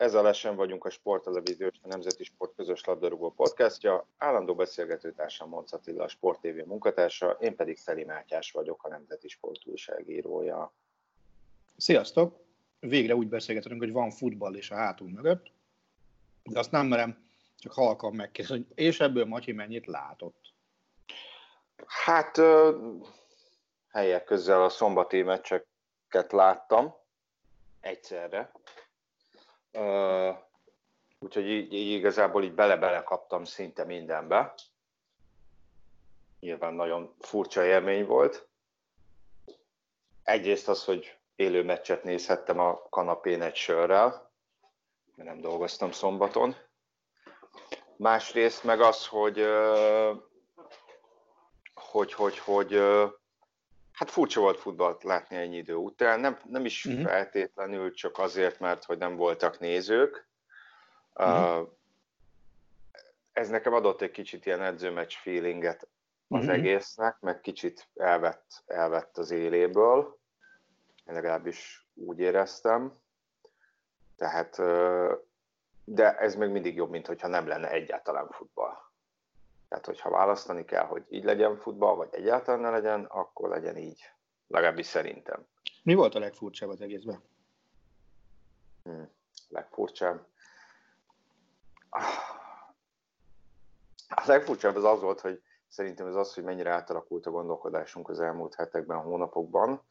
Ez a Lesen vagyunk a Sporttelevíziós a Nemzeti Sport közös labdarúgó podcastja. Állandó beszélgetőtársam Monc Attila, a Sport TV munkatársa, én pedig Szeli Mátyás vagyok, a Nemzeti Sport újságírója. Sziasztok! Végre úgy beszélgetünk, hogy van futball és a hátunk mögött, de azt nem merem csak halkan megkérdezni, hogy és ebből Matyi mennyit látott? Hát helyek közel a szombati meccseket láttam egyszerre, Uh, úgyhogy így, így igazából így bele-bele kaptam szinte mindenbe. Nyilván nagyon furcsa élmény volt. Egyrészt az, hogy élő meccset nézhettem a kanapén egy sörrel, mert nem dolgoztam szombaton. Másrészt meg az, hogy hogy, hogy, hogy Hát furcsa volt futballt látni ennyi idő után, nem, nem is uh-huh. feltétlenül csak azért, mert hogy nem voltak nézők. Uh-huh. Uh, ez nekem adott egy kicsit ilyen edzőmeccs feelinget az uh-huh. egésznek, meg kicsit elvett, elvett az éléből. Én legalábbis úgy éreztem. Tehát, uh, de ez még mindig jobb, mint hogyha nem lenne egyáltalán futball. Tehát, hogyha választani kell, hogy így legyen futball, vagy egyáltalán ne legyen, akkor legyen így. Legalábbis szerintem. Mi volt a legfurcsább az egészben? Hmm, legfurcsább? A legfurcsább az az volt, hogy szerintem ez az, hogy mennyire átalakult a gondolkodásunk az elmúlt hetekben, hónapokban,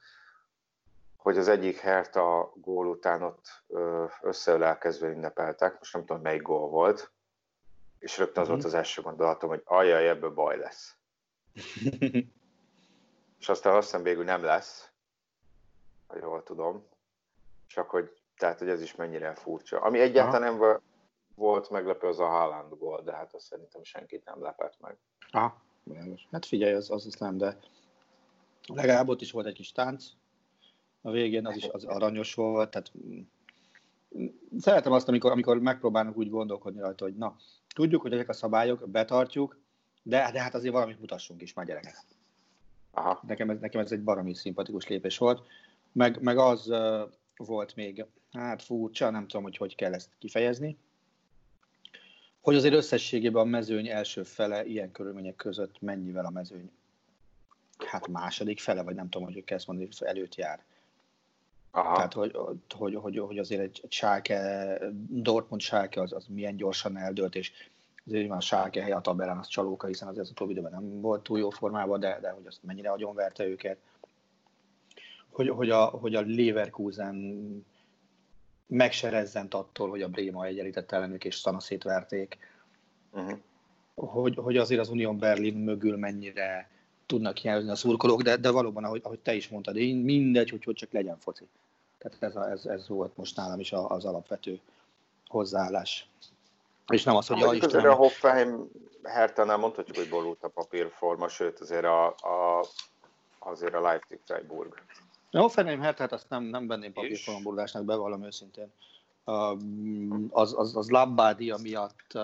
hogy az egyik Herta gól után ott összeölelkezve ünnepeltek, most nem tudom, melyik gól volt, és rögtön az volt mhm. az első gondolatom, hogy ajaj, ebből baj lesz. és aztán azt hiszem végül nem lesz, ha jól tudom. Csak hogy, tehát, hogy ez is mennyire furcsa. Ami egyáltalán nem volt meglepő, az a Haaland gól, de hát azt szerintem senkit nem lepett meg. Aha, hát figyelj, az, az, az nem, de legalább ott is volt egy kis tánc. A végén az is az aranyos volt, tehát szeretem azt, amikor, amikor megpróbálnak úgy gondolkodni rajta, hogy na, tudjuk, hogy ezek a szabályok, betartjuk, de, de hát azért valamit mutassunk is már gyerekek. Aha. Nekem, ez, nekem ez egy baromi szimpatikus lépés volt. Meg, meg az uh, volt még, hát furcsa, nem tudom, hogy hogy kell ezt kifejezni, hogy azért összességében a mezőny első fele ilyen körülmények között mennyivel a mezőny hát második fele, vagy nem tudom, hogy kell ezt mondani, előtt jár. Aha. Tehát, hogy, hogy, hogy, hogy azért egy, Schalke, Dortmund Schalke az, az milyen gyorsan eldőlt, és azért a Schalke hely a tabellán az csalóka, hiszen azért az utóbbi időben nem volt túl jó formában, de, de hogy azt mennyire verte őket. Hogy, hogy, a, hogy a Leverkusen megserezzent attól, hogy a Bréma egyenlített ellenük és szana szétverték. Uh-huh. Hogy, hogy azért az Union Berlin mögül mennyire tudnak hiányozni a szurkolók, de, de valóban, ahogy, ahogy te is mondtad, én mindegy, hogy, hogy csak legyen foci. Tehát ez, a, ez, ez volt most nálam is az alapvető hozzáállás. És nem az, hogy ja, Istenem... Azért a Hoffenheim Hertánál mondhatjuk, hogy borult a papírforma, sőt azért a, a, azért a Leipzig Freiburg. A Hoffenheim Hertát azt nem, nem venném papírforma bevallom őszintén. Az, az, az Labbádia miatt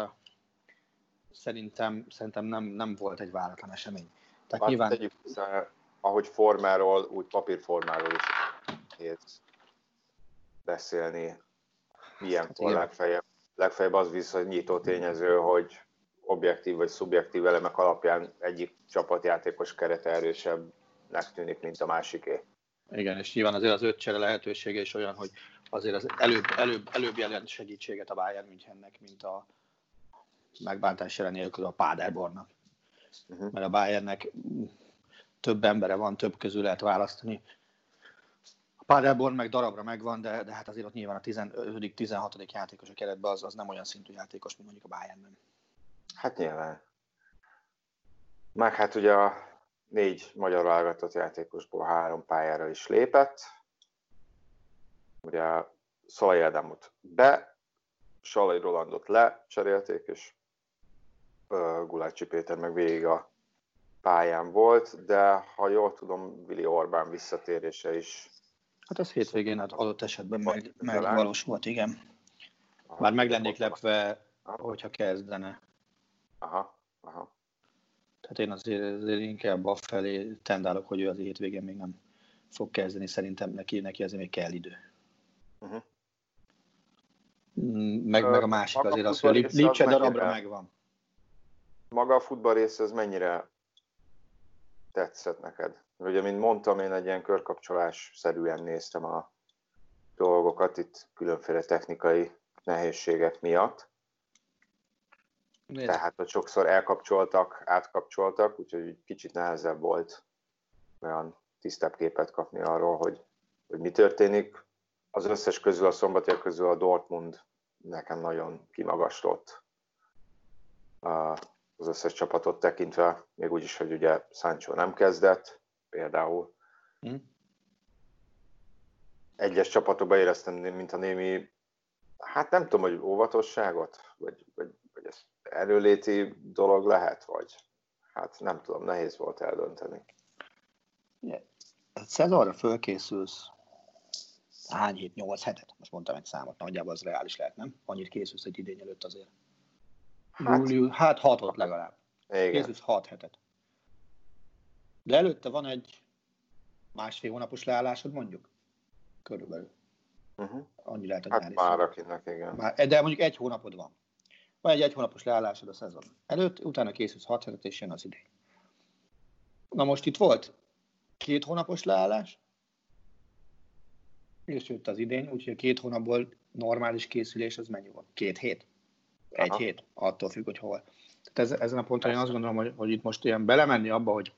szerintem, szerintem nem, nem volt egy váratlan esemény. Tehát hát nyilván... Tegyük hozzá, ahogy formáról, úgy papírformáról is nehéz beszélni. Milyen hát legfeljebb, legfeljebb az viszonyító tényező, hogy objektív vagy szubjektív elemek alapján egyik csapatjátékos kerete erősebbnek tűnik, mint a másiké. Igen, és nyilván azért az öt csere lehetősége is olyan, hogy azért az előbb, előbb, előbb jelent segítséget a Bayern Münchennek, mint a megbántás jelen nélkül a Paderbornnak. Uh-huh. mert a Bayernnek több embere van, több közül lehet választani. A Paderborn meg darabra megvan, de, de hát azért ott nyilván a 15.-16. játékos a keretben az, az nem olyan szintű játékos, mint mondjuk a Bayernben. Hát nyilván. Meg hát ugye a négy magyar válogatott játékosból három pályára is lépett. Ugye Szalai Ádámot be, Salai Rolandot le cserélték, és Gulácsi Péter meg végig a pályán volt, de ha jól tudom, Vili Orbán visszatérése is. Hát az hétvégén hát adott esetben meg, megvalósult, igen. Már meg lennék lepve, hogyha kezdene. Aha, aha. Tehát én azért, azért inkább felé tendálok, hogy ő az hétvégén még nem fog kezdeni. Szerintem neki, neki azért még kell idő. Uh-huh. Meg, meg a másik azért az, hogy Lipcse darabra megvan. Maga a futball része az mennyire tetszett neked? Ugye, mint mondtam, én egy ilyen körkapcsolás szerűen néztem a dolgokat itt különféle technikai nehézségek miatt. Miért? Tehát, hogy sokszor elkapcsoltak, átkapcsoltak, úgyhogy kicsit nehezebb volt olyan tisztább képet kapni arról, hogy, hogy mi történik. Az összes közül, a szombatiak közül a Dortmund nekem nagyon kimagaslott az összes csapatot tekintve, még úgy is, hogy ugye Sancho nem kezdett, például. Mm. Egyes csapatokban éreztem, mint a némi, hát nem tudom, hogy óvatosságot, vagy, vagy, vagy ez erőléti dolog lehet, vagy hát nem tudom, nehéz volt eldönteni. Yeah. Szezonra fölkészülsz hány hét, nyolc hetet? Most mondtam egy számot, nagyjából az reális lehet, nem? Annyit készülsz egy idény előtt azért. Hát, Július, hát hatot legalább. Igen. Készülsz hat hetet. De előtte van egy másfél hónapos leállásod mondjuk? Körülbelül. Uh-huh. Annyi lehet a hát már akinek, igen. Már, de mondjuk egy hónapod van. Van egy egy hónapos leállásod a szezon előtt, utána készülsz hat hetet, és jön az idő. Na most itt volt két hónapos leállás, és jött az idény, úgyhogy a két hónapból normális készülés az mennyi volt? Két hét? Egy Aha. hét? Attól függ, hogy hol. Tehát ez, ezen a ponton én azt gondolom, hogy, hogy itt most ilyen belemenni abba, hogy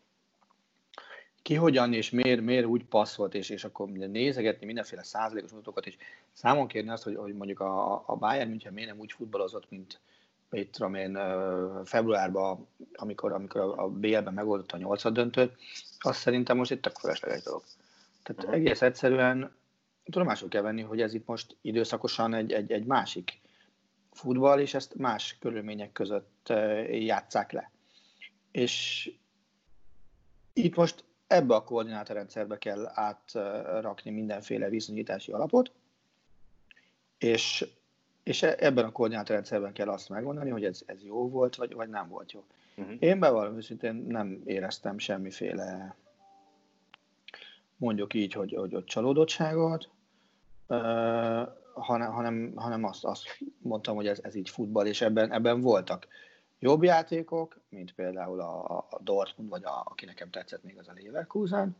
ki hogyan és miért, miért úgy passzolt, és, és akkor nézegetni mindenféle százalékos mutatókat, és számon kérni azt, hogy, hogy mondjuk a, a Bayern München miért nem úgy futballozott, mint itt tudom én, februárban, amikor, amikor a BL-ben megoldotta a nyolcad döntőt, azt szerintem most itt a fölösleges dolog. Tehát uh-huh. egész egyszerűen tudomásul kell venni, hogy ez itt most időszakosan egy, egy, egy másik futball, és ezt más körülmények között játszák le. És itt most ebbe a koordinátorrendszerbe kell átrakni mindenféle viszonyítási alapot, és, és e, ebben a koordinátorrendszerben kell azt megmondani, hogy ez, ez jó volt, vagy, vagy nem volt jó. Uh-huh. Én bevallom őszintén nem éreztem semmiféle mondjuk így, hogy, hogy, hogy csalódottságot, hanem, hanem, hanem azt, azt mondtam, hogy ez, ez így futball, és ebben, ebben voltak jobb játékok, mint például a, a Dortmund, vagy a, aki nekem tetszett még az a Leverkusen.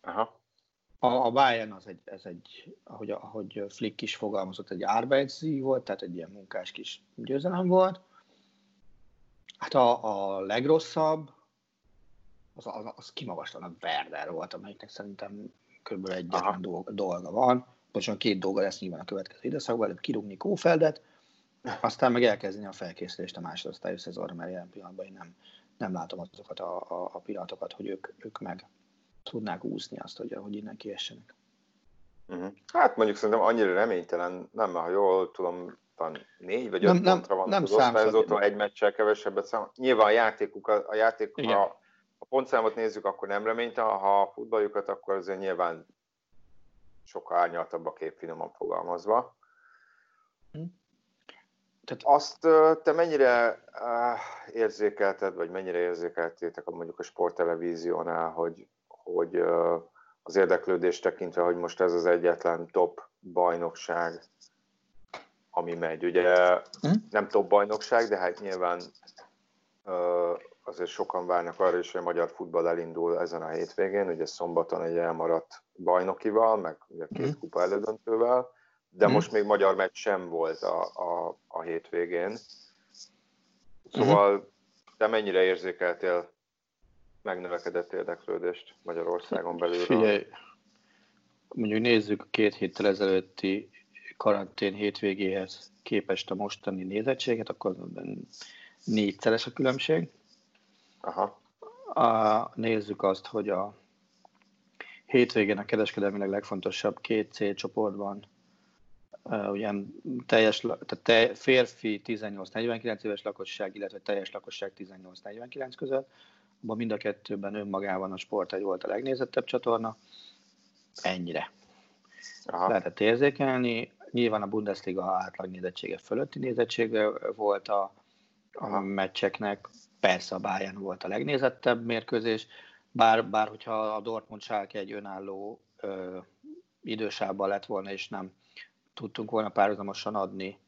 Aha. A, a Bayern az egy, ez egy, ahogy, ahogy Flick is fogalmazott, egy Arbeitszí volt, tehát egy ilyen munkás kis győzelem volt. Hát a, a legrosszabb, az, az, az kimagaslan a Werder volt, amelyiknek szerintem kb. egyetlen dolga van pontosan két dolga lesz nyilván a következő időszakban, előbb kirúgni Kófeldet, aztán meg elkezdeni a felkészülést a másodosztályú szezonra, mert jelen pillanatban én nem, nem látom azokat a, a, a pillanatokat, hogy ők, ők meg tudnák úszni azt, hogy, hogy innen kiessenek. Uh-huh. Hát mondjuk szerintem annyira reménytelen, nem, ha jól tudom, van négy vagy öt nem, pontra van nem az osztályozótól, egy meccsel kevesebbet szám. Nyilván a játékuk, a, a játék, ha a pontszámot nézzük, akkor nem reménytelen, ha a futballjukat, akkor azért nyilván sokkal árnyaltabb a kép, finoman fogalmazva. Hm. Tehát... Azt te mennyire érzékelted, vagy mennyire érzékeltétek a mondjuk a sporttelevíziónál, hogy, hogy az érdeklődés tekintve, hogy most ez az egyetlen top bajnokság, ami megy. Ugye hm? nem top bajnokság, de hát nyilván azért sokan várnak arra is, hogy a magyar futball elindul ezen a hétvégén, ugye szombaton egy elmaradt bajnokival, meg ugye két mm. kupa elődöntővel, de mm. most még magyar meccs sem volt a, a, a hétvégén. Szóval mm. Te mennyire érzékeltél megnövekedett érdeklődést Magyarországon belül? Figyelj, mondjuk nézzük a két héttel ezelőtti karantén hétvégéhez képest a mostani nézettséget, akkor négyszeres a különbség. Aha. A, nézzük azt, hogy a hétvégén a kereskedelmileg legfontosabb két C csoportban uh, ugyan teljes, tehát te, férfi 18-49 éves lakosság, illetve teljes lakosság 18-49 között, abban mind a kettőben önmagában a sport egy volt a legnézettebb csatorna. Ennyire. Aha. Lehetett érzékelni. Nyilván a Bundesliga átlag nézettsége fölötti nézettsége volt a, a meccseknek. Persze a Bayern volt a legnézettebb mérkőzés, bár, bár hogyha a Dortmund Schalke egy önálló ö, idősában lett volna, és nem tudtunk volna párhuzamosan adni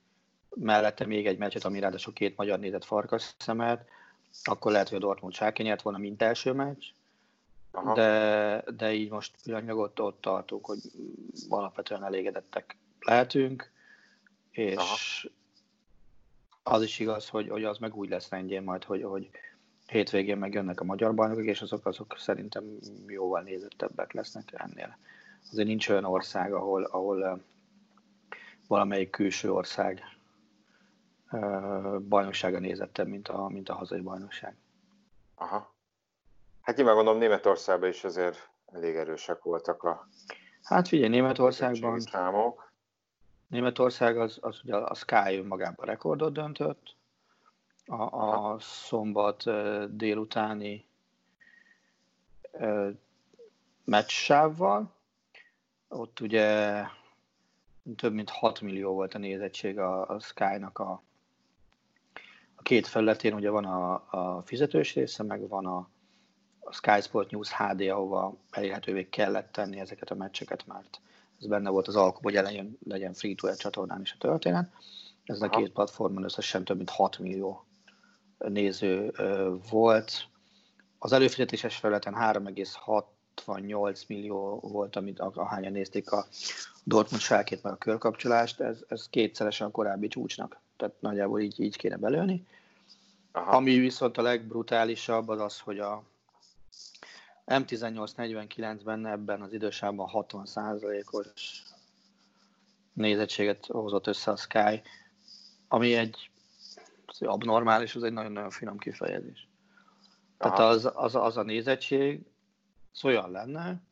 mellette még egy meccset, ami ráadásul két magyar nézett farkas szemet, akkor lehet, hogy a Dortmund Schalke nyert volna, mint első meccs, Aha. de, de így most pillanatnyilag ott, ott tartunk, hogy alapvetően elégedettek lehetünk, és Aha. Az is igaz, hogy, hogy az meg úgy lesz rendjén majd, hogy, hogy hétvégén meg jönnek a magyar bajnokok, és azok, azok szerintem jóval nézettebbek lesznek ennél. Azért nincs olyan ország, ahol, ahol valamelyik külső ország bajnoksága nézettebb, mint a, mint a hazai bajnokság. Aha. Hát én gondolom Németországban is azért elég erősek voltak a Hát figyelj, Németországban számok. Németország az, az ugye a Sky magában rekordot döntött, a, a szombat délutáni meccssávval. Ott ugye több mint 6 millió volt a nézettség a, a Sky-nak a, a két felületén, ugye van a, a fizetős része, meg van a, a Sky Sport News HD, ahova elérhetővé kellett tenni ezeket a meccseket, mert ez benne volt az alkop, hogy legyen free to csatornán is a történet. Ez a két platformon összesen több mint 6 millió néző volt. Az előfizetéses felületen 3,68 millió volt, amit ahányan nézték a Dortmund sárkét meg a körkapcsolást, ez, ez kétszeresen a korábbi csúcsnak, tehát nagyjából így, így kéne belőni. Aha. Ami viszont a legbrutálisabb az az, hogy a M1849-ben ebben az idősában 60%-os nézettséget hozott össze a Sky, ami egy abnormális, az egy nagyon-nagyon finom kifejezés. Aha. Tehát az, az, az a nézettség, az olyan lenne,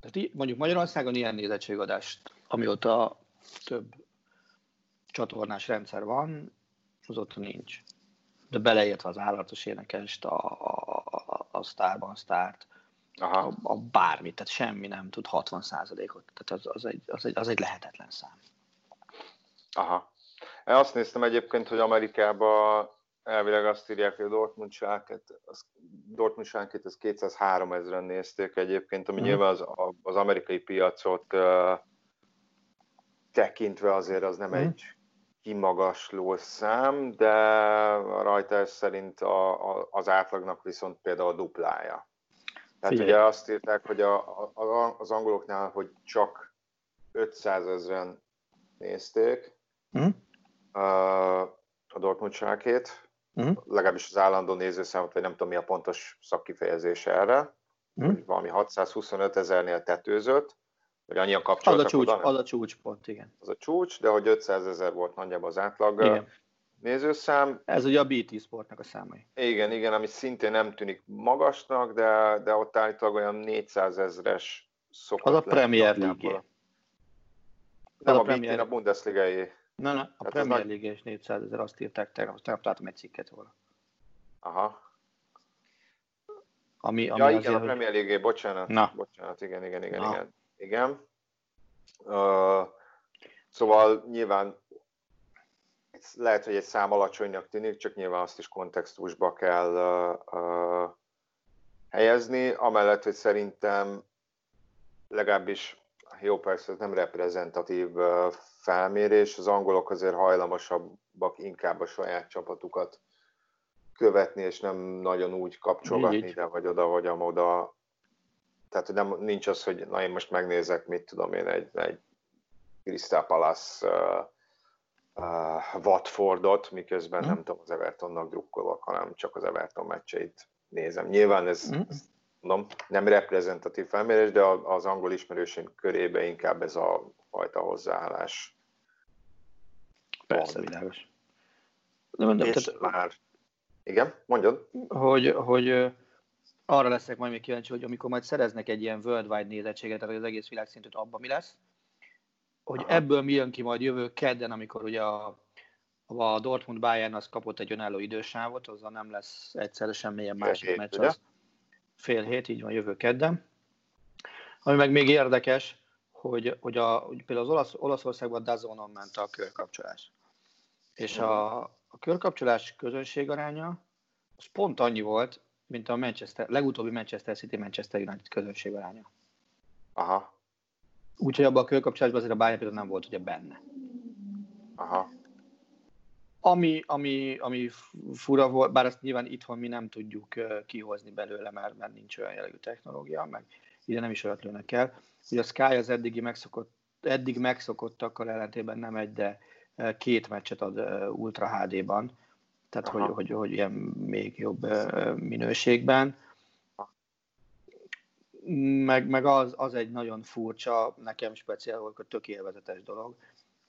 tehát mondjuk Magyarországon ilyen nézettségadást, amióta több csatornás rendszer van, az ott nincs. De beleértve az állatos énekest, a, a, a, sztárban sztárt, Aha. A, a bármit, tehát semmi nem tud 60%-ot. Tehát az, az, egy, az, egy, az egy lehetetlen szám. Aha. Én azt néztem egyébként, hogy Amerikában elvileg azt írják, hogy a Dortmund Schalke-t, az, Dortmund schalke az 203 ezeren nézték egyébként, ami mm. nyilván az, az amerikai piacot uh, tekintve azért az nem mm. egy kimagasló szám, de rajta ez szerint a, a, az átlagnak viszont például a duplája. Tehát Figyelj. ugye azt írták, hogy a, a, az angoloknál, hogy csak 500 ezeren nézték mm. a, a Dortmund sárkét, mm. legalábbis az állandó nézőszámot, vagy nem tudom mi a pontos szakkifejezés erre, mm. hogy valami 625 ezernél tetőzött, vagy annyian kapcsoltak az a csúcs, oda, Az a csúcs pont, igen. Az a csúcs, de hogy 500 ezer volt nagyjából az átlag igen. nézőszám. Ez ugye a BT Sportnak a számai. Igen, igen, ami szintén nem tűnik magasnak, de, de ott állítólag olyan 400 ezres szokott Az a Premier League. Nem a, a Premier... a Bundesliga-é. Na, na, a hát Premier League és 400 ezer, azt írták tegnap, tegnap találtam egy cikket róla. Aha. Ami, ami ja, igen, azért, a Premier League, bocsánat. Na. Bocsánat, igen, igen, igen, na. igen. Igen. Uh, szóval nyilván lehet, hogy egy szám alacsonynak tűnik, csak nyilván azt is kontextusba kell uh, uh, helyezni, amellett, hogy szerintem legalábbis jó, persze ez nem reprezentatív felmérés, az angolok azért hajlamosabbak inkább a saját csapatukat követni, és nem nagyon úgy kapcsolgatni ide vagy oda, vagy amoda. Tehát hogy nem, nincs az, hogy na én most megnézek, mit tudom én, egy, egy Crystal Palace uh, uh, Watfordot, miközben mm. nem tudom, az Evertonnak drukkolok, hanem csak az Everton meccseit nézem. Nyilván ez, mm. mondom, nem reprezentatív felmérés, de az angol ismerőség körébe inkább ez a fajta hozzáállás. Persze, világos. De mondom, és tehát, már... Igen, mondjad. Hogy, hogy arra leszek majd még kíváncsi, hogy amikor majd szereznek egy ilyen worldwide nézettséget, tehát az egész világszintűt abban mi lesz, hogy Aha. ebből mi jön ki majd jövő kedden, amikor ugye a, a Dortmund Bayern az kapott egy önálló idősávot, azzal nem lesz egyszerre semmilyen másik hét, meccs, az fél hét, így van jövő kedden. Ami meg még érdekes, hogy, hogy, a, hogy például az Olasz, Olaszországban Dazonon ment a körkapcsolás. És a, a körkapcsolás közönség aránya az pont annyi volt, mint a Manchester, legutóbbi Manchester City Manchester United közönség aránya. Aha. Úgyhogy abban a körkapcsolásban azért a Bayern például nem volt ugye benne. Aha. Ami, ami, ami fura volt, bár azt nyilván itthon mi nem tudjuk kihozni belőle, mert, mert nincs olyan jellegű technológia, meg ide nem is olyat lőnek el. Ugye a Sky az eddigi megszokott, eddig megszokottakkal ellentében nem egy, de két meccset ad Ultra HD-ban, tehát hogy, hogy, hogy ilyen még jobb minőségben. Meg, meg az, az egy nagyon furcsa, nekem speciál volt, tök élvezetes dolog,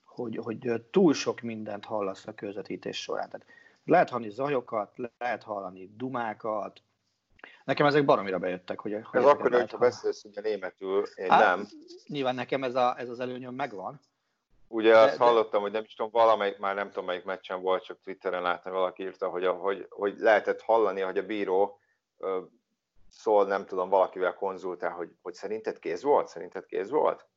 hogy, hogy túl sok mindent hallasz a közvetítés során. Tehát lehet hallani zajokat, lehet hallani dumákat, Nekem ezek baromira bejöttek. Hogy, hogy ez akkor, hogyha beszélsz ugye németül, én hát, nem. Nyilván nekem ez, a, ez az előnyöm megvan, Ugye de, azt hallottam, hogy nem is tudom, valamelyik, már nem tudom melyik meccsen volt, csak Twitteren láttam, valaki írta, hogy, hogy, hogy lehetett hallani, hogy a bíró szól, nem tudom, valakivel konzultál, hogy, hogy szerinted kéz volt? Szerinted kéz volt?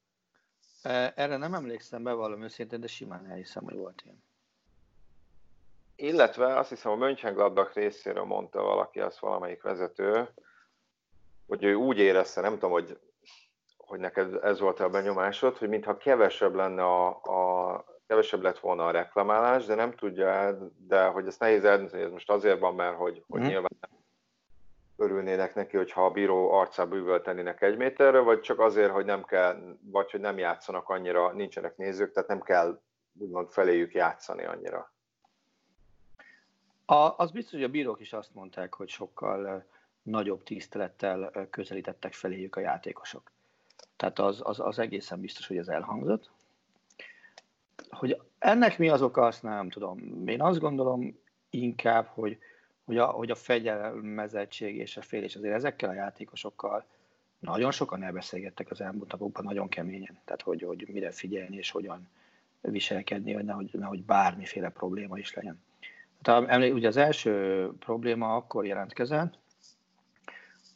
Erre nem emlékszem be valami őszintén, de simán elhiszem, hogy volt ilyen. Illetve azt hiszem a Mönchengladbach részéről mondta valaki, az valamelyik vezető, hogy ő úgy érezte, nem tudom, hogy hogy neked ez volt a benyomásod, hogy mintha kevesebb lenne a, a kevesebb lett volna a reklamálás, de nem tudja, de hogy ezt nehéz eldönteni, ez most azért van, mert hogy, hogy mm. nyilván örülnének neki, hogyha a bíró arcába üvöltenének egy méterre, vagy csak azért, hogy nem kell, vagy hogy nem játszanak annyira, nincsenek nézők, tehát nem kell úgymond feléjük játszani annyira. A, az biztos, hogy a bírók is azt mondták, hogy sokkal nagyobb tisztelettel közelítettek feléjük a játékosok. Tehát az, az, az egészen biztos, hogy ez elhangzott. Hogy ennek mi az oka, azt nem tudom. Én azt gondolom inkább, hogy, hogy, a, hogy a fegyelmezettség és a félés azért ezekkel a játékosokkal nagyon sokan elbeszélgettek az elmúlt napokban nagyon keményen. Tehát, hogy, hogy mire figyelni és hogyan viselkedni, hogy nehogy, nehogy bármiféle probléma is legyen. Tehát, ugye az első probléma akkor jelentkezett,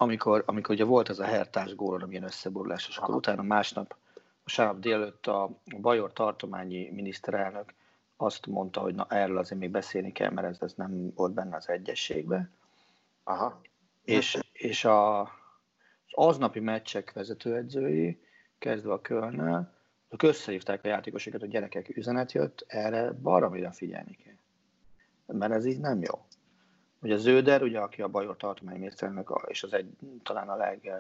amikor, amikor ugye volt ez a hertás gólon, amilyen összeborulás, és akkor utána másnap, vasárnap délőtt a Bajor tartományi miniszterelnök azt mondta, hogy na erről azért még beszélni kell, mert ez, ez nem volt benne az egyességbe. Aha. És, és a, az aznapi meccsek vezetőedzői, kezdve a Kölnnel, azok összehívták a játékosokat, hogy gyerekek üzenet jött, erre baromira figyelni kell. Mert ez így nem jó. Ugye Zöder, ugye, aki a Bajor tartományi miniszterelnök, és az egy talán a leg,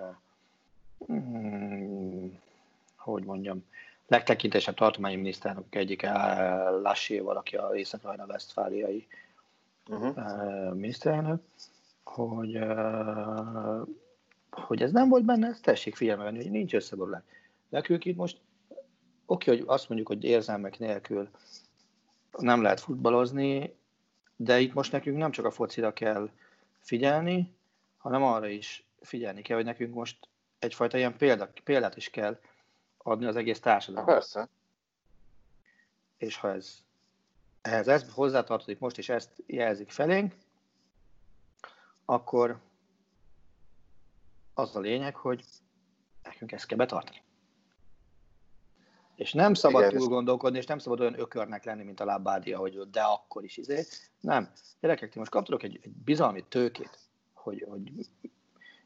hmm, hogy mondjam, legtekintésebb tartományi miniszterelnök egyik Lassé, aki a észak rajna vesztfáliai uh-huh. miniszterelnök, hogy, hogy ez nem volt benne, ezt tessék figyelme venni, hogy nincs összeborulás. Nekünk itt most oké, hogy azt mondjuk, hogy érzelmek nélkül nem lehet futballozni, de itt most nekünk nem csak a focira kell figyelni, hanem arra is figyelni kell, hogy nekünk most egyfajta ilyen példa, példát is kell adni az egész társadalomnak. Persze. És ha ez, ehhez ez hozzátartozik most, és ezt jelzik felénk, akkor az a lényeg, hogy nekünk ezt kell betartani. És nem szabad Igen, túl gondolkodni, és nem szabad olyan ökörnek lenni, mint a lábádia, hogy de akkor is izé. Nem. Gyerekek, ti most kaptok egy, egy bizalmi tőkét, hogy, hogy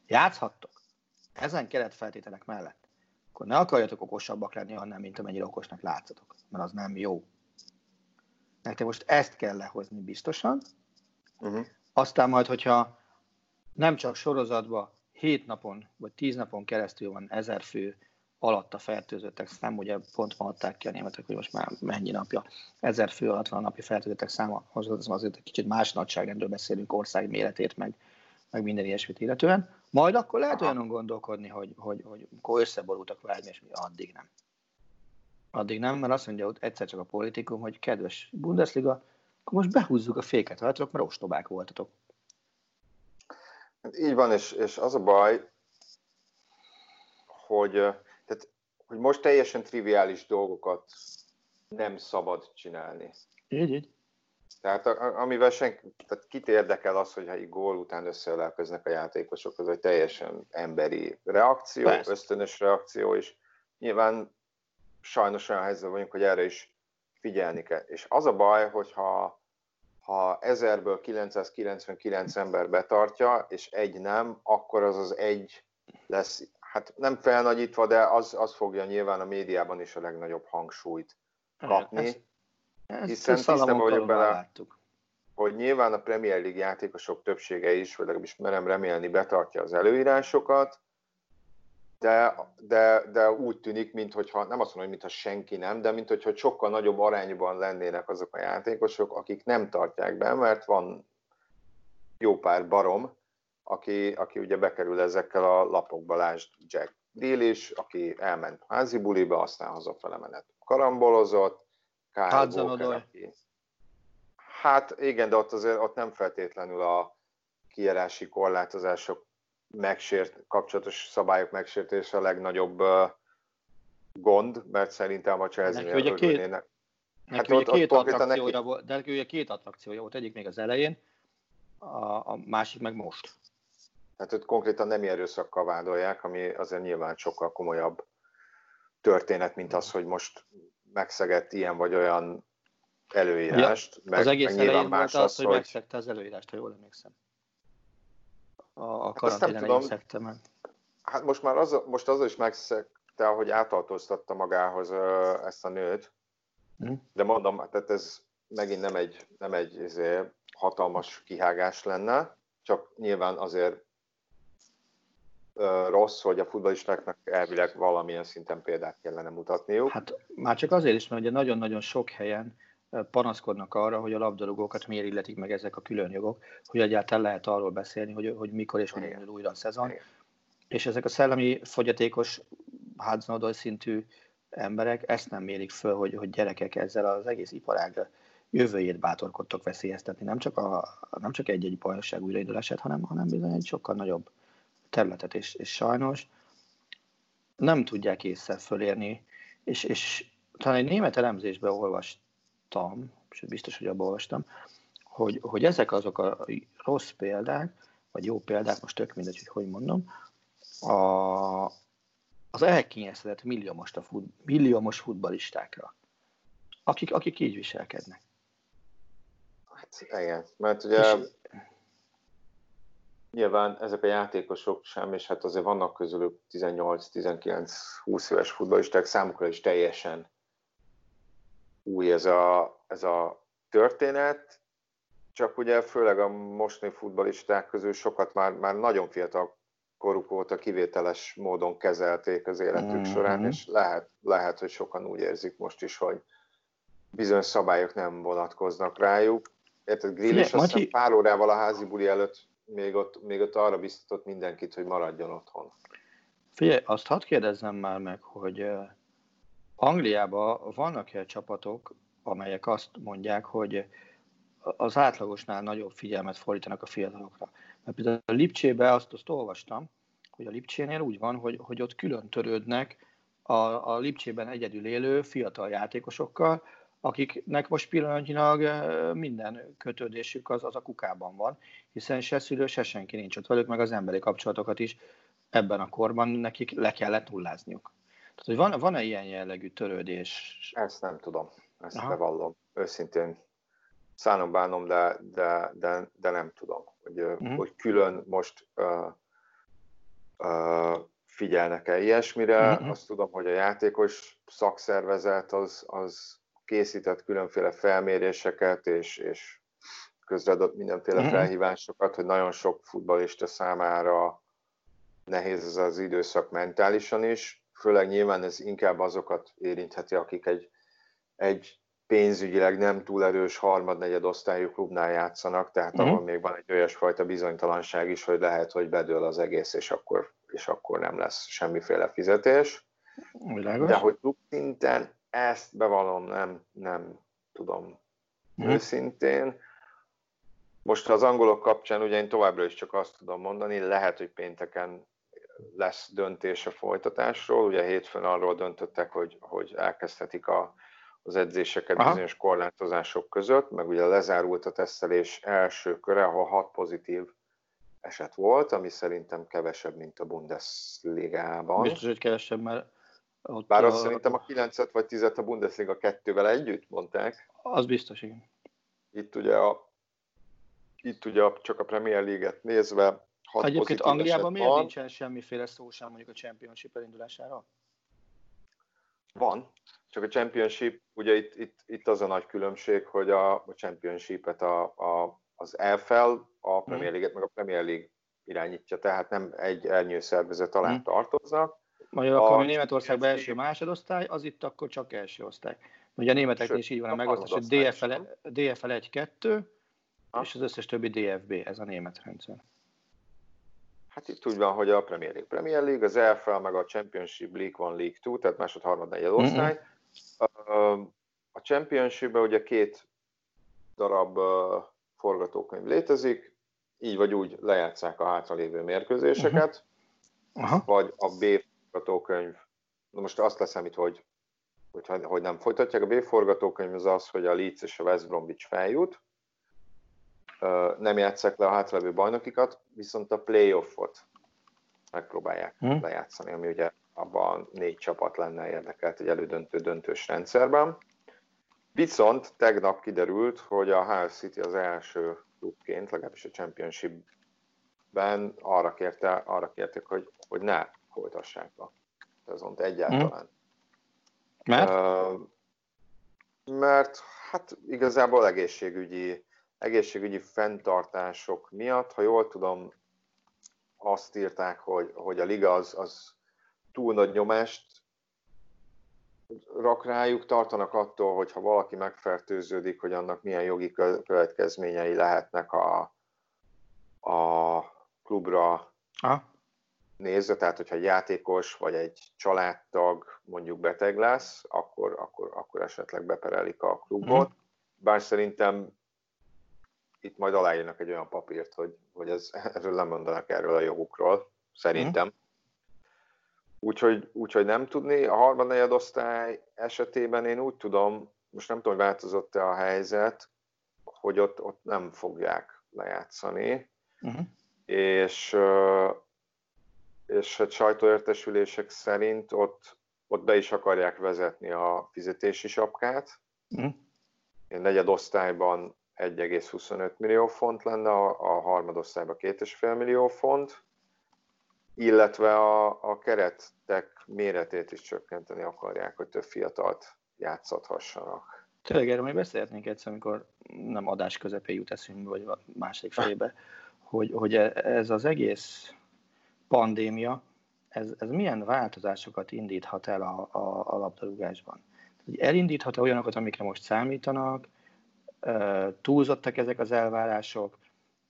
játszhattok ezen keretfeltételek mellett, akkor ne akarjatok okosabbak lenni hanem mint amennyire okosnak látszatok, mert az nem jó. Nektek most ezt kell lehozni biztosan, uh-huh. aztán majd, hogyha nem csak sorozatban 7 napon vagy 10 napon keresztül van ezer fő alatt a fertőzöttek szám, ugye pont ma adták ki a németek, hogy most már mennyi napja, ezer fő alatt van a napi fertőzöttek száma, azért egy kicsit más nagyságrendről beszélünk ország méretét, meg, meg minden ilyesmit illetően. Majd akkor lehet olyanon gondolkodni, hogy, hogy, hogy akkor összeborultak vágyni, és mi addig nem. Addig nem, mert azt mondja ott egyszer csak a politikum, hogy kedves Bundesliga, akkor most behúzzuk a féket rajtatok, mert ostobák voltatok. Így van, és, és az a baj, hogy, tehát, hogy most teljesen triviális dolgokat nem szabad csinálni. Így, így. Tehát amivel senki, tehát kit érdekel az, hogyha egy gól után összeölelkeznek a játékosok, az egy teljesen emberi reakció, Persze. ösztönös reakció, és nyilván sajnos olyan helyzetben vagyunk, hogy erre is figyelni kell. És az a baj, hogyha ha ezerből 999 ember betartja, és egy nem, akkor az az egy lesz, hát nem felnagyítva, de az, az fogja nyilván a médiában is a legnagyobb hangsúlyt kapni. Ezt, ezt hiszen tisztában vagyok bele, láttuk. hogy nyilván a Premier League játékosok többsége is, vagy legalábbis merem remélni, betartja az előírásokat, de, de, de úgy tűnik, mintha, nem azt mondom, hogy mintha senki nem, de mintha sokkal nagyobb arányban lennének azok a játékosok, akik nem tartják be, mert van jó pár barom, aki, aki ugye bekerül ezekkel a lapokba, lásd Jack Deal is, aki elment házi buliba, aztán hazafele menet karambolozott, Kyle Walker, aki... Hát igen, de ott azért ott nem feltétlenül a kijárási korlátozások megsért, kapcsolatos szabályok megsértése a legnagyobb uh, gond, mert szerintem a Chelsea-nél ugye két, hát ott, két ott attrakciója neki... volt, de neki ugye két attrakciója volt, egyik még az elején, a, a másik meg most. Hát őt konkrétan nem erőszakkal vádolják, ami azért nyilván sokkal komolyabb történet, mint az, hogy most megszegett ilyen vagy olyan előírást. Ja, meg, az egész meg elején volt az, az, hogy megszegte az előírást, ha jól emlékszem a, a karantén elején szekte Hát most már az, most az is megszegte, hogy átaltoztatta magához ezt a nőt. Hm. De mondom, tehát ez megint nem egy, nem egy ezért hatalmas kihágás lenne, csak nyilván azért rossz, hogy a futballistáknak elvileg valamilyen szinten példát kellene mutatniuk. Hát már csak azért is, mert ugye nagyon-nagyon sok helyen panaszkodnak arra, hogy a labdarúgókat miért illetik meg ezek a külön jogok, hogy egyáltalán lehet arról beszélni, hogy, hogy mikor és hogyan indul újra a szezon. Igen. És ezek a szellemi fogyatékos háznodol szintű emberek ezt nem mérik föl, hogy, hogy gyerekek ezzel az egész iparág jövőjét bátorkodtok veszélyeztetni. Nem csak, a, nem csak egy-egy bajnokság újraindulását, hanem, hanem bizony egy sokkal nagyobb területet, és, és sajnos nem tudják észre fölérni, és, és talán egy német elemzésbe olvast, olvastam, és biztos, hogy abban olvastam, hogy, hogy ezek azok a rossz példák, vagy jó példák, most tök mindegy, hogy hogy mondom, a, az elkényeztetett milliómos, a fut, milliómos futbalistákra, akik, akik így viselkednek. Hát igen, mert ugye és, nyilván ezek a játékosok sem, és hát azért vannak közülük 18-19-20 éves futballisták, számukra is teljesen új ez a, ez a történet, csak ugye főleg a mostani futbalisták közül sokat már, már nagyon fiatal koruk óta kivételes módon kezelték az életük mm-hmm. során, és lehet, lehet, hogy sokan úgy érzik most is, hogy bizonyos szabályok nem vonatkoznak rájuk. Érted, Grill is aztán pár órával a házi buli előtt még ott, még ott arra biztatott mindenkit, hogy maradjon otthon. Figyelj, azt hadd kérdezzem már meg, hogy Angliában vannak-e csapatok, amelyek azt mondják, hogy az átlagosnál nagyobb figyelmet fordítanak a fiatalokra. Mert például a Lipcsébe azt, azt olvastam, hogy a Lipcsénél úgy van, hogy, hogy ott külön törődnek a, a Lipcsében egyedül élő fiatal játékosokkal, akiknek most pillanatnyilag minden kötődésük az, az a kukában van, hiszen se szülő, se senki nincs ott velük, meg az emberi kapcsolatokat is ebben a korban nekik le kellett nullázniuk. Tehát, hogy van, van-e ilyen jellegű törődés? Ezt nem tudom, ezt Aha. bevallom. Őszintén szánom bánom, de, de, de, de nem tudom, hogy, uh-huh. hogy külön most uh, uh, figyelnek-e ilyesmire. Uh-huh. Azt tudom, hogy a játékos szakszervezet az, az készített különféle felméréseket, és, és közreadott mindenféle uh-huh. felhívásokat, hogy nagyon sok futballista számára nehéz ez az időszak mentálisan is főleg nyilván ez inkább azokat érintheti, akik egy, egy pénzügyileg nem túl erős harmad-negyed osztályú klubnál játszanak, tehát mm. ahol még van egy olyasfajta bizonytalanság is, hogy lehet, hogy bedől az egész, és akkor, és akkor nem lesz semmiféle fizetés. Világos. De hogy klub szinten ezt bevallom, nem, nem tudom mm. őszintén. Most az angolok kapcsán ugye én továbbra is csak azt tudom mondani, lehet, hogy pénteken lesz döntés a folytatásról. Ugye hétfőn arról döntöttek, hogy, hogy elkezdhetik a, az edzéseket Aha. bizonyos korlátozások között, meg ugye lezárult a tesztelés első köre, ahol hat pozitív eset volt, ami szerintem kevesebb, mint a Bundesligában. Biztos, hogy kevesebb, mert ott Bár azt a... szerintem a 9 vagy 10 a Bundesliga kettővel együtt mondták. Az biztos, igen. Itt ugye, a, itt ugye csak a Premier League-et nézve hat Egyébként Angliában miért van. nincsen semmiféle szó sem mondjuk a Championship elindulására? Van, csak a Championship, ugye itt, itt, itt az a nagy különbség, hogy a, a Championship-et a, a, az EFL, a Premier League-et meg a Premier League irányítja, tehát nem egy elnyő szervezet alá hmm. tartoznak. Magyar akkor a Németországban első másodosztály, az itt akkor csak első osztály. Ugye a németeknél is így van a megosztás, hogy DFL, DFL 1-2, és az összes többi DFB, ez a német rendszer. Hát itt úgy van, hogy a Premier League Premier League, az EFL meg a Championship League van League 2, tehát másod, harmad, negyed osztály. Mm-hmm. A championship ugye két darab forgatókönyv létezik, így vagy úgy lejátszák a hátralévő mérkőzéseket, uh-huh. vagy a B forgatókönyv, na most azt leszámít, hogy, hogy, hogy nem folytatják, a B forgatókönyv az az, hogy a Leeds és a West Bromwich feljut, nem játszák le a hátralévő bajnokikat, viszont a playoffot megpróbálják hmm. lejátszani, ami ugye abban négy csapat lenne érdekelt egy elődöntő döntős rendszerben. Viszont tegnap kiderült, hogy a Hull City az első klubként, legalábbis a Championship-ben arra, kérte, arra kérték, hogy, hogy ne folytassák a szezont egyáltalán. Hmm. Mert? Uh, mert hát igazából egészségügyi egészségügyi fenntartások miatt, ha jól tudom, azt írták, hogy, hogy a liga az, az túl nagy nyomást rak rájuk, tartanak attól, hogy ha valaki megfertőződik, hogy annak milyen jogi következményei lehetnek a, a klubra Aha. Nézve, tehát hogyha egy játékos vagy egy családtag mondjuk beteg lesz, akkor, akkor, akkor esetleg beperelik a klubot. Mm. Bár szerintem itt majd aláírnak egy olyan papírt, hogy, hogy ez, erről nem mondanak erről a jogukról, szerintem. Mm. Úgyhogy, úgyhogy nem tudni. A harmadnegyed osztály esetében én úgy tudom, most nem tudom, hogy változott-e a helyzet, hogy ott, ott nem fogják lejátszani, uh-huh. és, és hát sajtóértesülések szerint ott, ott be is akarják vezetni a fizetési sapkát. Uh-huh. Negyed osztályban 1,25 millió font lenne, a, a harmadosztályban 2,5 millió font, illetve a, a keretek méretét is csökkenteni akarják, hogy több fiatalt játszathassanak. Tényleg erről még beszélhetnénk egyszer, amikor nem adás közepén jut eszünkbe, vagy a másik felébe, hogy, hogy e, ez az egész pandémia, ez, ez milyen változásokat indíthat el a, a, a labdarúgásban? Elindíthat-e olyanokat, amikre most számítanak, túlzottak ezek az elvárások,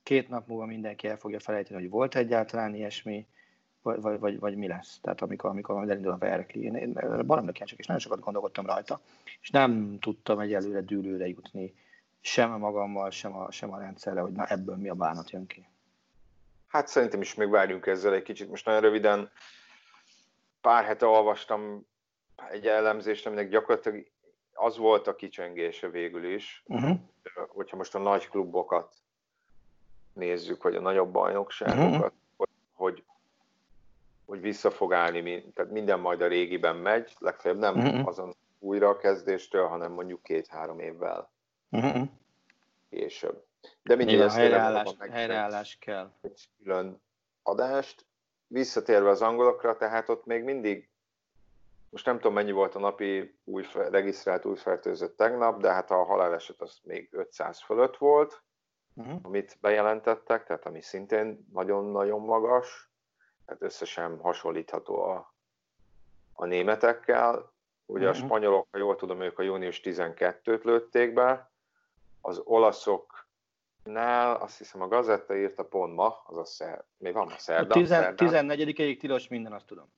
két nap múlva mindenki el fogja felejteni, hogy volt egyáltalán ilyesmi, vagy, vagy, vagy, vagy mi lesz. Tehát amikor, amikor elindul a Verkli, én, én baromra kíváncsiak, és nagyon sokat gondolkodtam rajta, és nem tudtam egyelőre dűlőre jutni, sem magammal, sem a, sem a rendszerre, hogy na ebből mi a bánat jön ki. Hát szerintem is még várjunk ezzel egy kicsit. Most nagyon röviden pár hete olvastam egy elemzést, aminek gyakorlatilag az volt a kicsengése végül is, uh-huh. hogyha most a nagy klubokat nézzük, vagy a nagyobb bajnokságokat, uh-huh. hogy, hogy, hogy vissza fog állni, tehát minden majd a régiben megy, legfeljebb nem uh-huh. azon újrakezdéstől, hanem mondjuk két-három évvel uh-huh. később. De mindig a helyreállás, helyreállás kell. Egy külön adást. Visszatérve az angolokra, tehát ott még mindig most nem tudom, mennyi volt a napi új, regisztrált új fertőzött tegnap, de hát a haláleset az még 500 fölött volt, uh-huh. amit bejelentettek, tehát ami szintén nagyon-nagyon magas, tehát összesen hasonlítható a, a németekkel. Ugye uh-huh. a mhm. spanyolok, ha jól tudom, ők a június 12-t lőtték be, az olaszoknál azt hiszem a gazetta írta pont ma, az a szer, még van a szerda. A 14-ig tilos minden, azt tudom.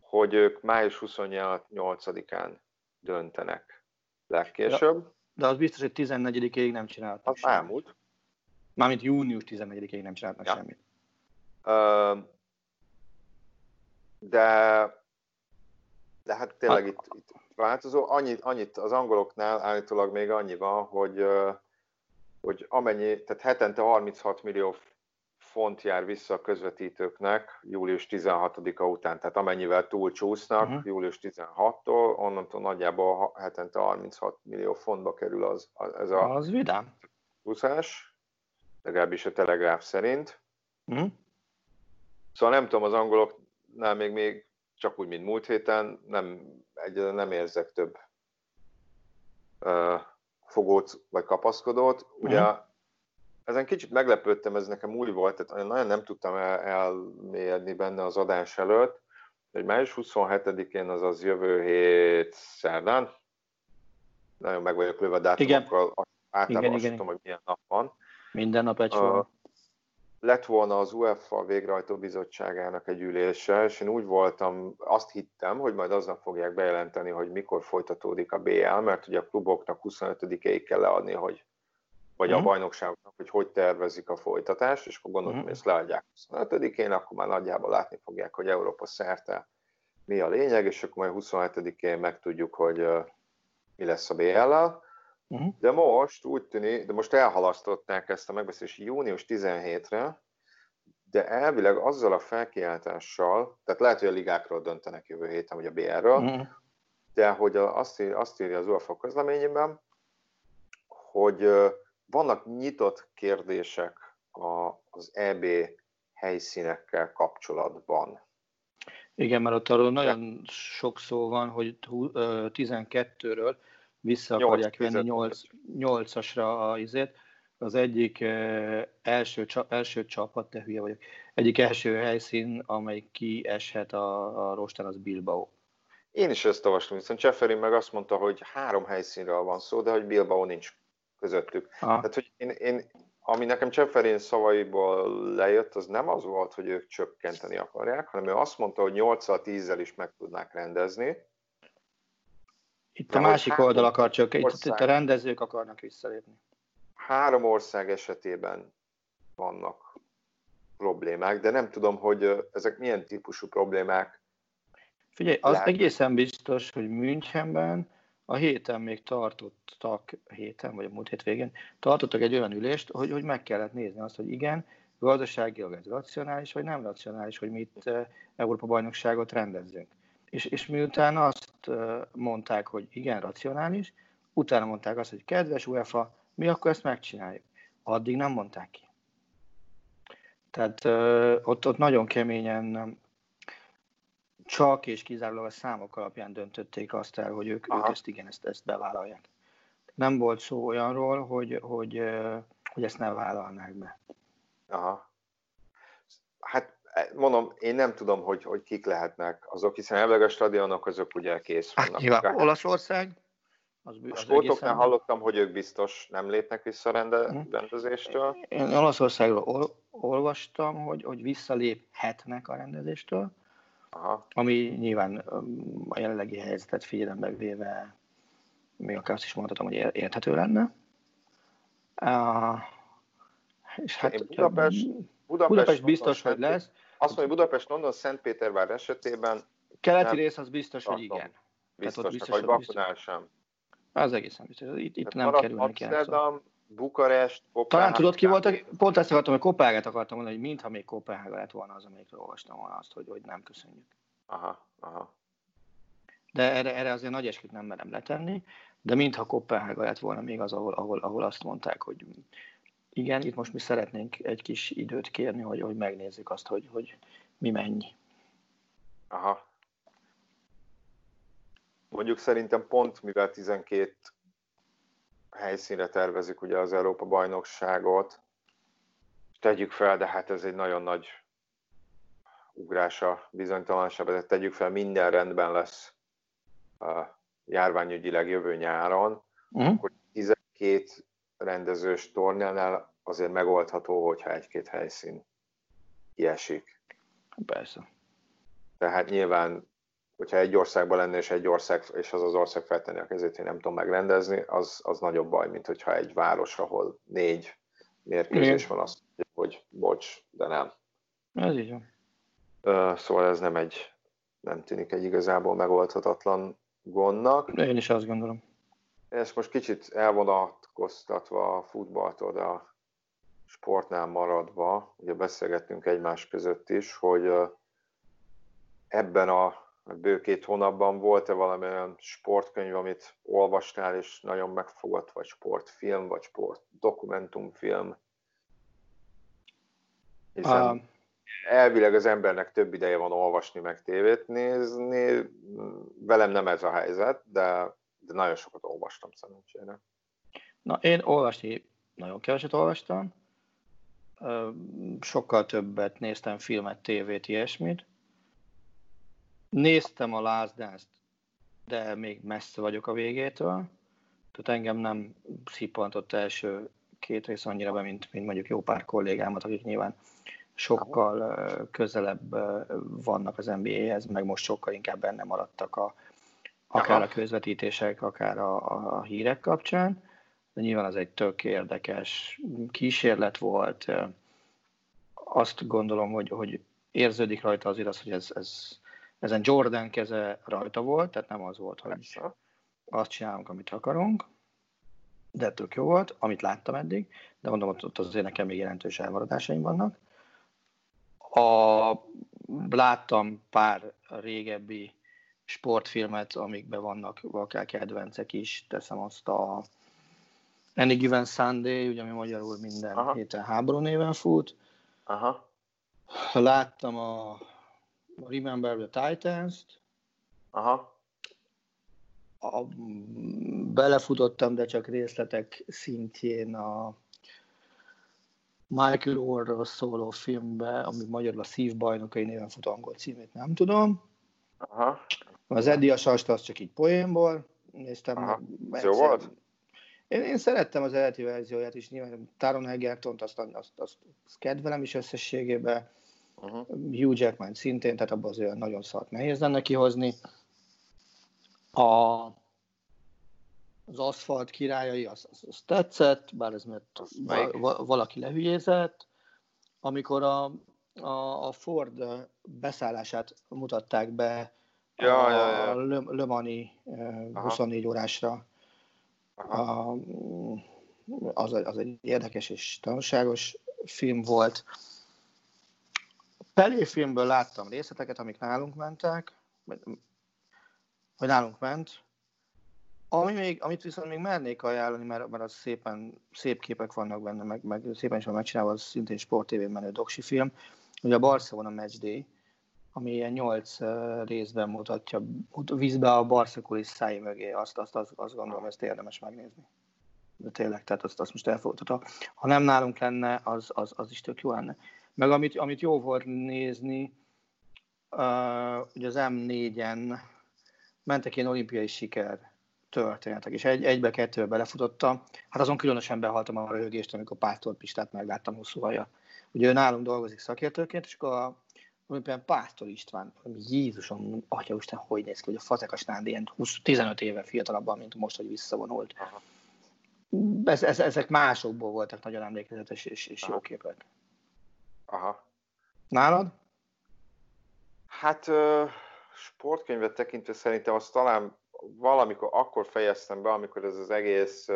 Hogy ők május 28-án döntenek legkésőbb. Ja, de az biztos, hogy 14-ig nem csináltak Az semmit. elmúlt. Mármint június 14-ig nem csináltak ja. semmit. de, de hát tényleg hát, itt, itt változó. Annyit, annyit az angoloknál állítólag még annyi van, hogy, hogy amennyi, tehát hetente 36 millió font jár vissza a közvetítőknek július 16-a után, tehát amennyivel túlcsúsznak uh-huh. július 16-tól, onnantól nagyjából hetente 36 millió fontba kerül az, az ez a az vidám. csúszás, legalábbis a telegráf szerint. Uh-huh. Szóval nem tudom, az angoloknál még, még csak úgy, mint múlt héten, nem, egyáltalán nem érzek több uh, fogót vagy kapaszkodót. Ugye uh-huh. ezen kicsit meglepődtem, ez nekem új volt, tehát nagyon nem tudtam el, elmérni benne az adás előtt, hogy május 27-én, azaz jövő hét szerdán, nagyon meg vagyok lőve dátumokkal, általában igen, igen. tudom, hogy milyen nap van. Minden nap egy uh, lett volna az UEFA végrehajtó bizottságának egy ülése, és én úgy voltam, azt hittem, hogy majd aznap fogják bejelenteni, hogy mikor folytatódik a BL, mert ugye a kluboknak 25-ig kell leadni, hogy vagy a mhm. bajnokságoknak, hogy hogy tervezik a folytatást, és akkor gondoltam, hogy ezt leadják 25-én, akkor már nagyjából látni fogják, hogy Európa szerte mi a lényeg, és akkor majd 27-én megtudjuk, hogy mi lesz a BL-lel. Uh-huh. De most úgy tűnik, de most elhalasztották ezt a megbeszélést június 17-re, de elvileg azzal a felkiáltással, tehát lehet, hogy a ligákról döntenek jövő héten, vagy a BR-ről, uh-huh. de hogy azt, ír, azt írja az UEFA közleményében, hogy vannak nyitott kérdések az EB helyszínekkel kapcsolatban. Igen, mert ott arról nagyon sok szó van, hogy 12-ről vissza akarják venni 8, 8-asra a izét. Az egyik első, első csapat, te hülye vagyok, egyik első helyszín, amely kieshet a, a rostán, az Bilbao. Én is ezt olvastam, viszont Cseferin meg azt mondta, hogy három helyszínről van szó, de hogy Bilbao nincs közöttük. Ah. Tehát, hogy én, én, ami nekem Cseferin szavaiból lejött, az nem az volt, hogy ők csökkenteni akarják, hanem ő azt mondta, hogy 8-10-zel is meg tudnák rendezni, itt a másik oldal akar csak, itt, itt a rendezők akarnak visszalépni. Három ország esetében vannak problémák, de nem tudom, hogy ezek milyen típusú problémák. Figyelj, az lehet. egészen biztos, hogy Münchenben a héten még tartottak, héten vagy a múlt hét végén, tartottak egy olyan ülést, hogy, hogy meg kellett nézni azt, hogy igen, gazdaságilag ez racionális, vagy nem racionális, hogy mit Európa bajnokságot rendezzünk. És, és miután azt mondták, hogy igen, racionális, utána mondták azt, hogy kedves UEFA, mi akkor ezt megcsináljuk. Addig nem mondták ki. Tehát ott, ott nagyon keményen csak és kizárólag a számok alapján döntötték azt el, hogy ők, ők ezt igen, ezt, ezt bevállalják. Nem volt szó olyanról, hogy, hogy, hogy ezt nem vállalnák be. Aha. Hát mondom, én nem tudom, hogy, hogy kik lehetnek azok, hiszen elvileg a stadionok azok ugye kész hát vannak. Hát, nyilván, Olaszország. Az, a sportoknál hallottam, hogy ők biztos nem lépnek vissza rende, hm. rendezéstől. Én Olaszországról ol, olvastam, hogy, hogy visszaléphetnek a rendezéstől, Aha. ami nyilván a jelenlegi helyzetet figyelembe véve még akár azt is mondhatom, hogy érthető lenne. Uh, és hát, Budapest, Budapest, Budapest biztos, hogy lesz. Azt mondja, Budapest, London, Szentpétervár esetében... Keleti rész az biztos, hogy igen. Biztos, biztos vagy Bakunál sem. Az egészen biztos. Itt, itt nem kerül neki Amsterdam, Bukarest, Kopenhága. Talán tudod ki volt, pont ezt akartam, hogy Kopenhágát akartam mondani, hogy mintha még Kopenhága lett volna az, amelyikről olvastam volna azt, hogy, hogy nem köszönjük. Aha, aha. De erre, erre azért nagy esküt nem merem letenni, de mintha Kopenhága lett volna még az, ahol, ahol, ahol azt mondták, hogy igen, itt most mi szeretnénk egy kis időt kérni, hogy, hogy megnézzük azt, hogy, hogy mi mennyi. Aha. Mondjuk szerintem pont, mivel 12 helyszínre tervezik ugye az Európa bajnokságot, tegyük fel, de hát ez egy nagyon nagy ugrása, bizonytalansága, tehát tegyük fel, minden rendben lesz a járványügyileg jövő nyáron, uh-huh. akkor 12 rendezős tornánál azért megoldható, hogyha egy-két helyszín kiesik. Persze. Tehát nyilván, hogyha egy országban lenne, és egy ország, és az az ország feltenni a kezét, én nem tudom megrendezni, az, az nagyobb baj, mint hogyha egy város, ahol négy mérkőzés van, azt hogy bocs, de nem. Ez így van. Szóval ez nem egy, nem tűnik egy igazából megoldhatatlan gondnak. Én is azt gondolom. Ezt most kicsit elvonatkoztatva a futballtól, de a sportnál maradva, ugye beszélgettünk egymás között is, hogy ebben a bő két hónapban volt-e valami olyan sportkönyv, amit olvastál, és nagyon megfogott, vagy sportfilm, vagy sport dokumentumfilm? Hiszen uh, elvileg az embernek több ideje van olvasni, meg tévét nézni. Velem nem ez a helyzet, de, de nagyon sokat olvastam szerencsére. Na, én olvasni nagyon keveset olvastam. Sokkal többet néztem filmet, tévét, ilyesmit. Néztem a Last Dance-t, de még messze vagyok a végétől. Tehát engem nem szippantott első két rész annyira be, mint, mint mondjuk jó pár kollégámat, akik nyilván sokkal közelebb vannak az NBA-hez, meg most sokkal inkább benne maradtak a, akár a közvetítések, akár a, a hírek kapcsán. De nyilván az egy tök érdekes kísérlet volt. Azt gondolom, hogy, hogy érződik rajta azért az, hogy ez, ez, ezen Jordan keze rajta volt, tehát nem az volt, hogy azt csinálunk, amit akarunk, de tök jó volt, amit láttam eddig, de mondom, ott azért nekem még jelentős elmaradásaim vannak. A, láttam pár régebbi sportfilmet, amikben vannak akár kedvencek is, teszem azt a Any Given Sunday, ugye ami magyarul minden Aha. héten háború néven fut. Aha. Láttam a Remember the Titans-t. Aha. A, belefutottam, de csak részletek szintjén a Michael Orrról szóló filmbe, ami magyarul a szívbajnokai néven fut angol címét, nem tudom. Aha. Az Eddie a Sasta, az csak így poénból néztem. Aha. Jó volt? Én, én szerettem az eredeti verzióját is, nyilván Taron Egertont azt, azt, azt, azt kedvelem is összességében. Uh-huh. Hugh Jackman szintén, tehát abban azért nagyon szart nehéz lenne kihozni. A, az aszfalt királyai, az, az, az tetszett, bár ez mert va, valaki lehülyézett. Amikor a, a, a Ford beszállását mutatták be ja, a, ja, ja. Le, Le Mani 24 Aha. órásra, a, az, az egy érdekes és tanulságos film volt. Pelé filmből láttam részleteket, amik nálunk mentek, vagy, vagy nálunk ment, ami még, amit viszont még mernék ajánlani, mert, mert az szépen, szép képek vannak benne, meg, meg szépen is van megcsinálva, az szintén Sport TV menő doksi film, ugye a Barcelona Match Day, ami ilyen nyolc részben mutatja, vízbe a Barca kulisszái mögé, azt, azt, azt, azt gondolom, ezt érdemes megnézni. De tényleg, tehát azt, azt most elfogadható. Ha nem nálunk lenne, az, az, az is tök jó lenne. Meg amit, amit jó volt nézni, ugye az M4-en mentek ilyen olimpiai siker történetek, és egy, egybe-kettőbe belefutottam. Hát azon különösen behaltam a röhögést, amikor Pásztor Pistát megláttam hosszú. Ugye ő nálunk dolgozik szakértőként, és akkor a például Pásztor István, Jézusom, atya Isten, hogy néz ki, hogy a Fazekas Nándi ilyen 20, 15 éve fiatalabban, mint most, hogy visszavonult. Ez, ez, ezek másokból voltak nagyon emlékezetes és, és jó képek. Aha. Nálad? Hát sportkönyvet tekintve szerintem azt talán valamikor akkor fejeztem be, amikor ez az egész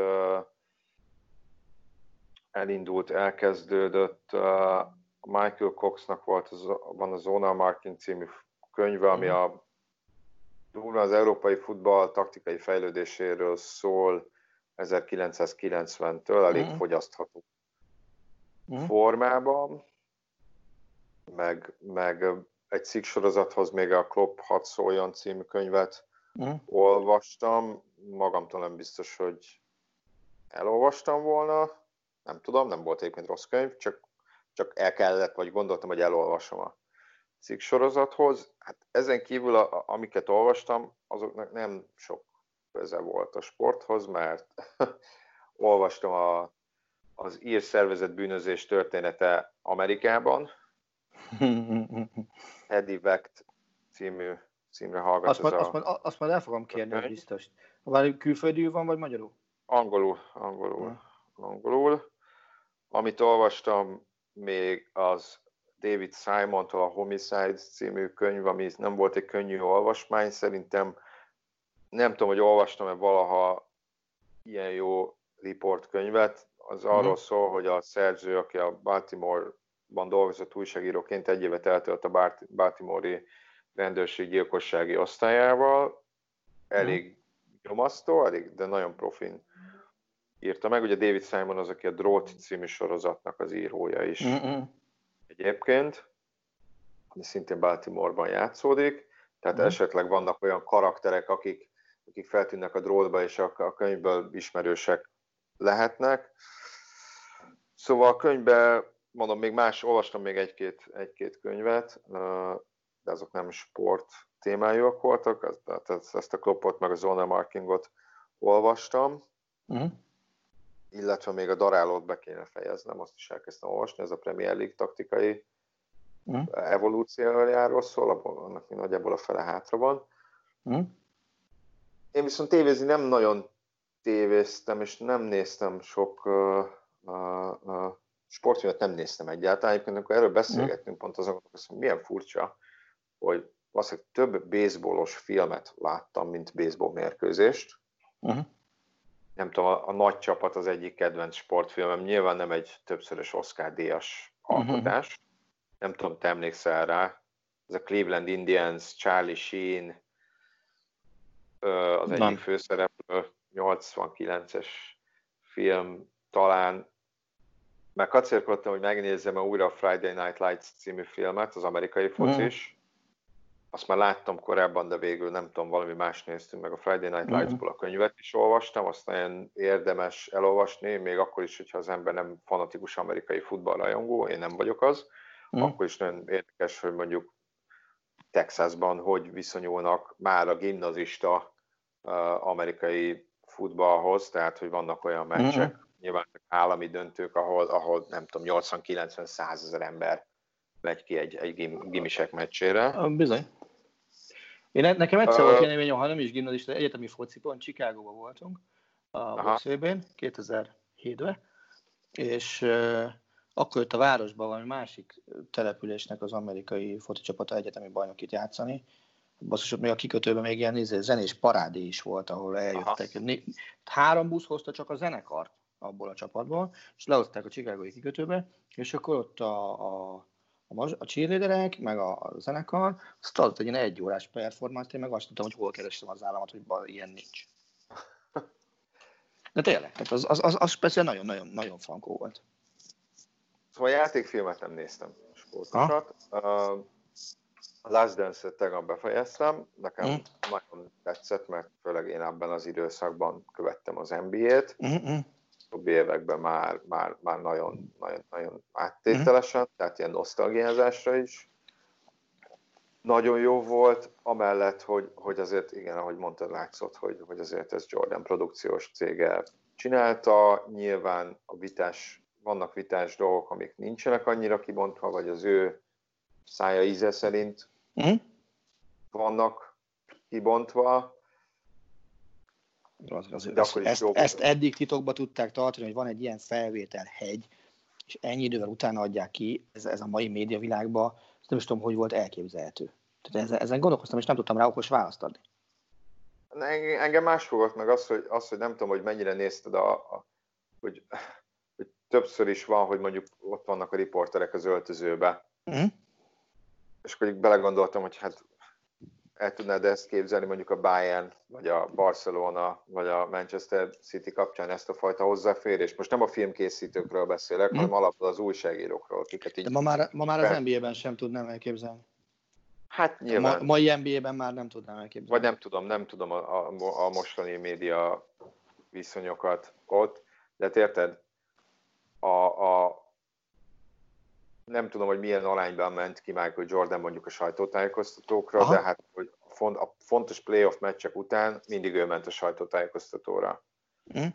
elindult, elkezdődött. Michael Coxnak volt, az, van a Zona Martin című könyve, ami mhm. a durva az európai futball taktikai fejlődéséről szól 1990-től, elég mm. fogyasztható mm. formában, meg, meg egy cikksorozathoz még a Klopp 6 szóljon című könyvet mm. olvastam, magamtól nem biztos, hogy elolvastam volna, nem tudom, nem volt egyébként rossz könyv, csak, csak el kellett, vagy gondoltam, hogy elolvasom a cikk sorozathoz. Hát ezen kívül, a, amiket olvastam, azoknak nem sok köze volt a sporthoz, mert olvastam a, az ír szervezet bűnözés története Amerikában. Eddie Vecht című címre hallgat. Azt, majd, a... azt, majd, azt majd el fogom kérni, hogy biztos. Vagy külföldi van, vagy magyarul? Angolul, angolul, angolul. Amit olvastam még az David Simon-tól a Homicide című könyv, ami nem volt egy könnyű olvasmány, szerintem nem tudom, hogy olvastam-e valaha ilyen jó riportkönyvet, az arról mm. szól, hogy a szerző, aki a Baltimore-ban dolgozott újságíróként egy évet eltölt a Baltimore-i rendőrség gyilkossági osztályával, elég mm. nyomasztó, elég, de nagyon profin írta meg. Ugye David Simon az, aki a Drót című sorozatnak az írója is Mm-mm. egyébként, ami szintén Baltimore-ban játszódik, tehát mm. esetleg vannak olyan karakterek, akik, akik feltűnnek a drótba, és a, a könyvből ismerősek lehetnek. Szóval a könyvben, mondom, még más, olvastam még egy-két, egy-két könyvet, de azok nem sport témájúak voltak, tehát ezt a klopot meg a zone markingot olvastam, uh-huh. Illetve még a darálót be kéne fejeznem, azt is elkezdtem olvasni, ez a Premier League taktikai uh-huh. evolúciójáról szól, annak mi nagyjából a fele hátra van. Uh-huh. Én viszont tévézni nem nagyon tévéztem, és nem néztem sok uh, uh, uh, sportfilmet, nem néztem egyáltalán. Egyébként, amikor erről beszélgettünk, pont azon, hogy milyen furcsa, hogy valószínűleg több baseballos filmet láttam, mint baseball mérkőzést. Uh-huh. Nem tudom, a, a nagy csapat az egyik kedvenc sportfilmem, nyilván nem egy többszörös Oscar-díjas uh-huh. alkotás. Nem tudom, te emlékszel rá. Ez a Cleveland Indians, Charlie Sheen, az egyik főszereplő, 89-es film talán, meg kacérkodtam, hogy megnézzem újra a Friday Night Lights című filmet, az amerikai focis. Mm. Azt már láttam korábban, de végül nem tudom, valami más néztünk meg a Friday Night mm. Lights-ból a könyvet is olvastam, azt nagyon érdemes elolvasni, még akkor is, hogyha az ember nem fanatikus amerikai futballrajongó, én nem vagyok az, mm. akkor is nagyon érdekes, hogy mondjuk Texasban hogy viszonyulnak már a gimnazista uh, amerikai futballhoz, tehát hogy vannak olyan meccsek, uh-huh. nyilván állami döntők, ahol, ahol nem tudom, 80-90-100 ezer ember megy ki egy, egy gim, gimisek meccsére. Bizony. Én nekem egyszer uh, volt élményem, ha nem is gimnazista, egyetemi focipon, Csikágóban voltunk, a Boxében, 2007-ben, és uh, akkor jött a városban valami másik településnek az amerikai foci csapata egyetemi bajnokit játszani, basszus, még a kikötőben még ilyen izé, zenés parádé is volt, ahol eljöttek. Aha. Három busz hozta csak a zenekart abból a csapatból, és lehozták a Chicagói kikötőbe, és akkor ott a, a, a, a cheerleaderek, meg a, a zenekar, azt adott egy ilyen egy órás performát, én meg azt tudtam, hogy hol kerestem az államat, hogy bal, ilyen nincs. De tényleg, tehát az, az, az, az speciál nagyon-nagyon nagyon frankó volt. Szóval játékfilmet nem néztem, sportosat. Uh, a Last Dance-et tegnap befejeztem, nekem mm. nagyon tetszett, mert főleg én ebben az időszakban követtem az NBA-t. Mm-hmm. Többi években már, már, már nagyon, nagyon, nagyon áttételesen, mm. tehát ilyen nosztalgiázásra is. Nagyon jó volt, amellett, hogy, hogy azért, igen, ahogy mondtad, látszott, hogy, hogy azért ez Jordan produkciós cége csinálta. Nyilván a vitás, vannak vitás dolgok, amik nincsenek annyira kibontva, vagy az ő szája íze szerint uh-huh. vannak kibontva. Az, az, az, ezt, ezt eddig titokba tudták tartani, hogy van egy ilyen felvétel hegy, és ennyi idővel utána adják ki, ez, ez a mai médiavilágban, nem is tudom, hogy volt elképzelhető. Tehát ezen, ezen gondolkoztam, és nem tudtam rá okos választ adni. Engem más fogott meg az, hogy, az, hogy nem tudom, hogy mennyire nézted, a, a, hogy, hogy többször is van, hogy mondjuk ott vannak a riporterek az öltözőbe, uh-huh és akkor belegondoltam, hogy hát el tudnád ezt képzelni mondjuk a Bayern, vagy a Barcelona, vagy a Manchester City kapcsán ezt a fajta hozzáférés. Most nem a filmkészítőkről beszélek, hmm. hanem alapból az újságírókról, akiket így... De ma már, ma már az NBA-ben sem tudnám elképzelni. Hát nyilván. A mai NBA-ben már nem tudnám elképzelni. Vagy nem tudom, nem tudom a, a, a mostani média viszonyokat ott, de hát érted, a, a, nem tudom, hogy milyen arányban ment ki Michael Jordan mondjuk a sajtótájékoztatókra, Aha. de hát hogy a fontos playoff meccsek után mindig ő ment a sajtótájékoztatóra. Mm.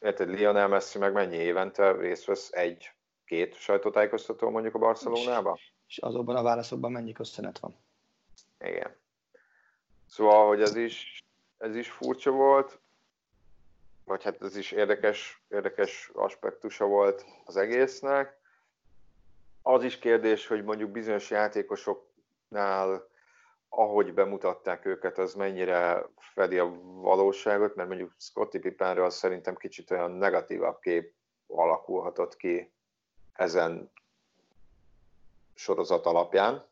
Érted, Lionel Messi meg mennyi évente részt vesz egy-két sajtótájékoztató mondjuk a Barcelonába? És azokban a válaszokban mennyi köszönet van? Igen. Szóval, hogy ez is, ez is furcsa volt, vagy hát ez is érdekes, érdekes aspektusa volt az egésznek. Az is kérdés, hogy mondjuk bizonyos játékosoknál, ahogy bemutatták őket, az mennyire fedi a valóságot, mert mondjuk Scotty Pippenről szerintem kicsit olyan negatívabb kép alakulhatott ki ezen sorozat alapján.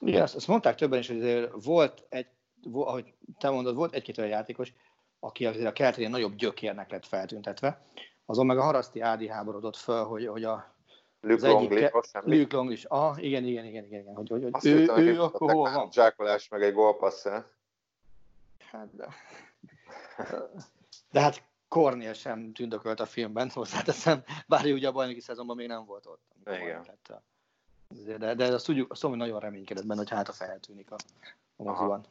Igen, azt, azt mondták többen is, hogy volt egy, ahogy te mondod, volt egy-két olyan játékos, aki azért a keltén nagyobb gyökérnek lett feltüntetve. Azon meg a Haraszti Ádi háborodott föl, hogy, hogy a Luke Longley, ke- Luke Longley is. Ah, igen, igen, igen, igen, igen. Hogy, hogy, hogy ő, hittem, ő, ő akkor hol van? Zsákolás meg egy gólpassz Hát de... De hát Cornél sem tündökölt a filmben, hozzáteszem, bár ugye a bajnoki szezonban még nem volt ott. Igen. De, de azt tudjuk, azt mondom, hogy nagyon reménykedett benne, hogy hát a feltűnik a, a moziban.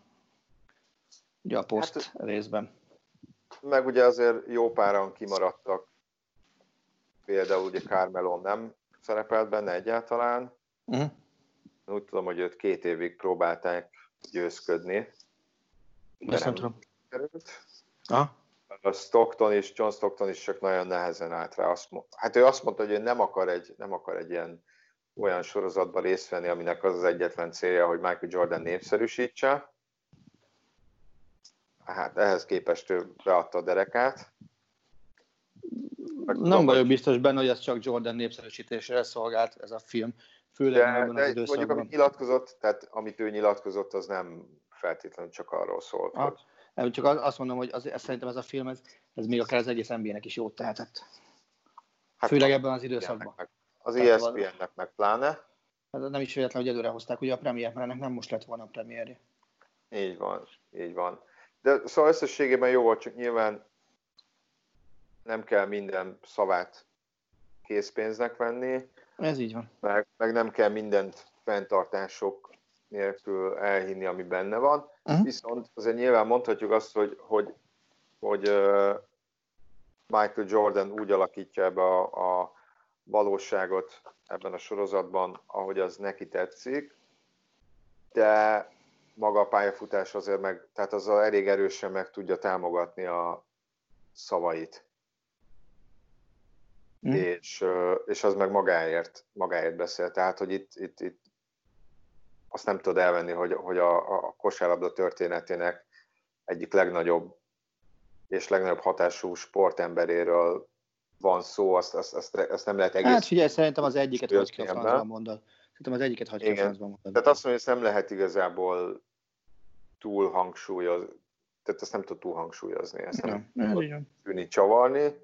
Ugye a poszt hát, részben. Meg ugye azért jó páran kimaradtak. Például ugye Carmelo nem szerepelt benne egyáltalán. Uh-huh. Úgy tudom, hogy őt két évig próbálták győzködni. Ezt nem, tudom. Aha. A Stockton és John Stockton is csak nagyon nehezen állt rá. Azt, hát ő azt mondta, hogy ő nem akar egy, nem akar egy ilyen olyan sorozatban részt venni, aminek az az egyetlen célja, hogy Michael Jordan népszerűsítse. Hát ehhez képest ő beadta a derekát. Meg nem vagyok biztos benne, hogy ez csak Jordan népszerűsítésre szolgált ez a film. Főleg de, ebben de az mondjuk, amit nyilatkozott, tehát amit ő nyilatkozott, az nem feltétlenül csak arról szólt. Ah, hogy... Csak azt mondom, hogy az, szerintem ez a film, ez, ez még akár az egész NBA-nek is jót tehetett. Hát Főleg ebben az időszakban. Meg, az ESPN-nek meg pláne. Hát nem is véletlen, hogy előre hozták ugye a premier, mert ennek nem most lett volna a premierje. Így van, így van. De szóval összességében jó volt, csak nyilván nem kell minden szavát készpénznek venni. Ez így van. Meg, meg nem kell mindent fenntartások nélkül elhinni, ami benne van. Uh-huh. Viszont azért nyilván mondhatjuk azt, hogy, hogy, hogy uh, Michael Jordan úgy alakítja ebbe a, a valóságot ebben a sorozatban, ahogy az neki tetszik, de maga a pályafutás azért meg, tehát azzal elég erősen meg tudja támogatni a szavait. Mm. És, és az meg magáért, magáért beszél. Tehát, hogy itt, itt, itt azt nem tudod elvenni, hogy, hogy a, a kosárlabda történetének egyik legnagyobb és legnagyobb hatású sportemberéről van szó, azt, azt, azt, azt nem lehet egész... Hát figyelj, szerintem az egyiket hogy ki a francban mondod. Szerintem az egyiket hagyja a francban mondod. Tehát azt mondja, hogy ezt nem lehet igazából túl hangsúlyozni, tehát ezt nem tud túl hangsúlyozni, ezt nem, nem tud tűni csavarni.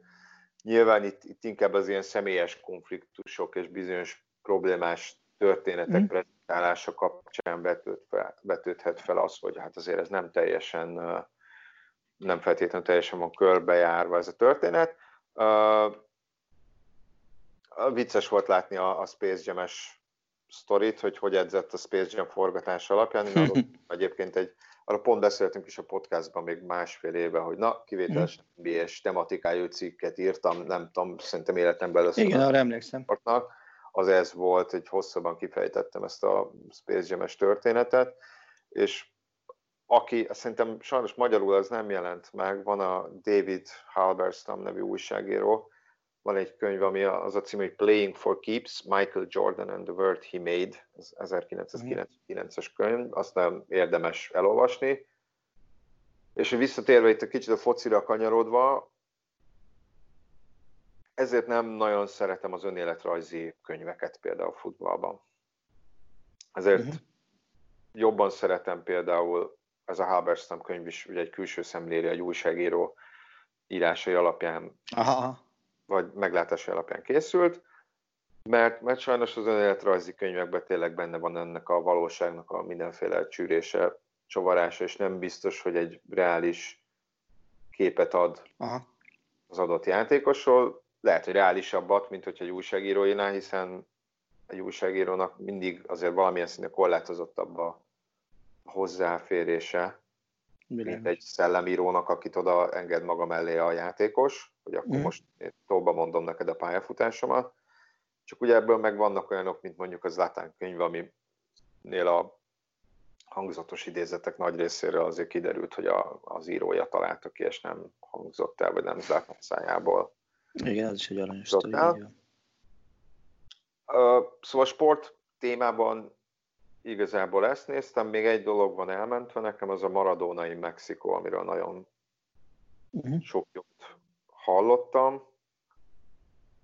Nyilván itt, itt inkább az ilyen személyes konfliktusok és bizonyos problémás történetek mm. prezentálása kapcsán betőt fel, betődhet fel az, hogy hát azért ez nem teljesen, nem feltétlenül teljesen van körbejárva ez a történet. Uh, vicces volt látni a, a Space Jam-es sztorit, hogy hogy edzett a Space Jam forgatás alapján. Én arról, egyébként egy, arra pont beszéltünk is a podcastban még másfél éve, hogy na, kivételes mm. és tematikájú cikket írtam, nem tudom, szerintem életemben először. Igen, arra emlékszem. Az ez volt, hogy hosszabban kifejtettem ezt a Space Jam-es történetet, és aki szerintem sajnos magyarul az nem jelent meg, van a David Halberstam nevű újságíró, van egy könyv, ami az a cím, hogy Playing for Keeps, Michael Jordan and the World He Made, ez 1999-es könyv, azt nem érdemes elolvasni. És visszatérve itt a kicsit a focira kanyarodva, ezért nem nagyon szeretem az önéletrajzi könyveket például futballban. Ezért uh-huh. jobban szeretem például, ez a Halberstam könyv is ugye egy külső szemléli, egy újságíró írásai alapján Aha vagy meglátási alapján készült, mert, mert sajnos az önéletrajzi könyvekben tényleg benne van ennek a valóságnak a mindenféle csűrése, csavarása, és nem biztos, hogy egy reális képet ad Aha. az adott játékosról. Lehet, hogy reálisabbat, mint hogy egy újságíróinál, hiszen egy újságírónak mindig azért valamilyen színű korlátozottabb a hozzáférése, Bilányos. mint egy szellemírónak, akit oda enged maga mellé a játékos, hogy akkor mm. most én tóba mondom neked a pályafutásomat. Csak ugye ebből meg vannak olyanok, mint mondjuk az Zlátán könyv, aminél a hangzatos idézetek nagy részéről azért kiderült, hogy a, az írója találta ki, és nem hangzott el, vagy nem Zlátán szájából. Igen, ez is egy aranyos Szóval sport témában igazából ezt néztem, még egy dolog van elmentve nekem, az a maradónai Mexikó, amiről nagyon uh-huh. sok jót hallottam,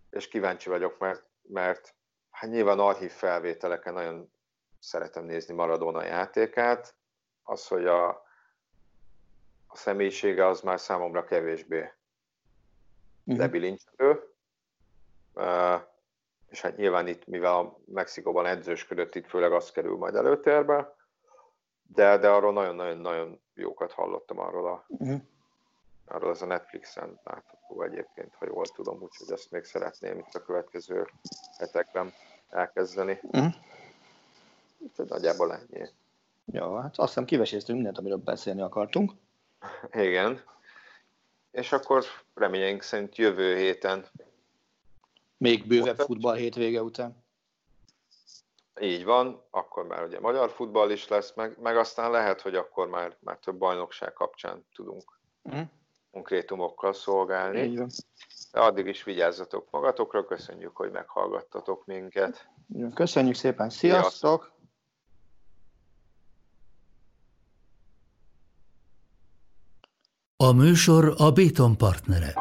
és kíváncsi vagyok, mert, mert hát nyilván archív felvételeken nagyon szeretem nézni Maradona játékát, az, hogy a, a személyisége az már számomra kevésbé uh-huh. lebilincselő, uh, és hát nyilván itt, mivel a Mexikóban edzősködött, itt főleg az kerül majd előtérbe, de, de arról nagyon-nagyon-nagyon jókat hallottam arról a, uh-huh. arról az a Netflixen látható egyébként, ha jól tudom, úgyhogy ezt még szeretném itt a következő hetekben elkezdeni. Uh-huh. Úgyhogy nagyjából ennyi. Ja, hát azt hiszem kiveséztünk mindent, amiről beszélni akartunk. Igen. És akkor reményeink szerint jövő héten még bővebb futball hétvége után. Így van, akkor már ugye magyar futball is lesz, meg, meg aztán lehet, hogy akkor már, már több bajnokság kapcsán tudunk mm. konkrétumokkal szolgálni. Így van. De addig is vigyázzatok magatokra, köszönjük, hogy meghallgattatok minket. Köszönjük szépen, sziasztok! A műsor a Béton partnere.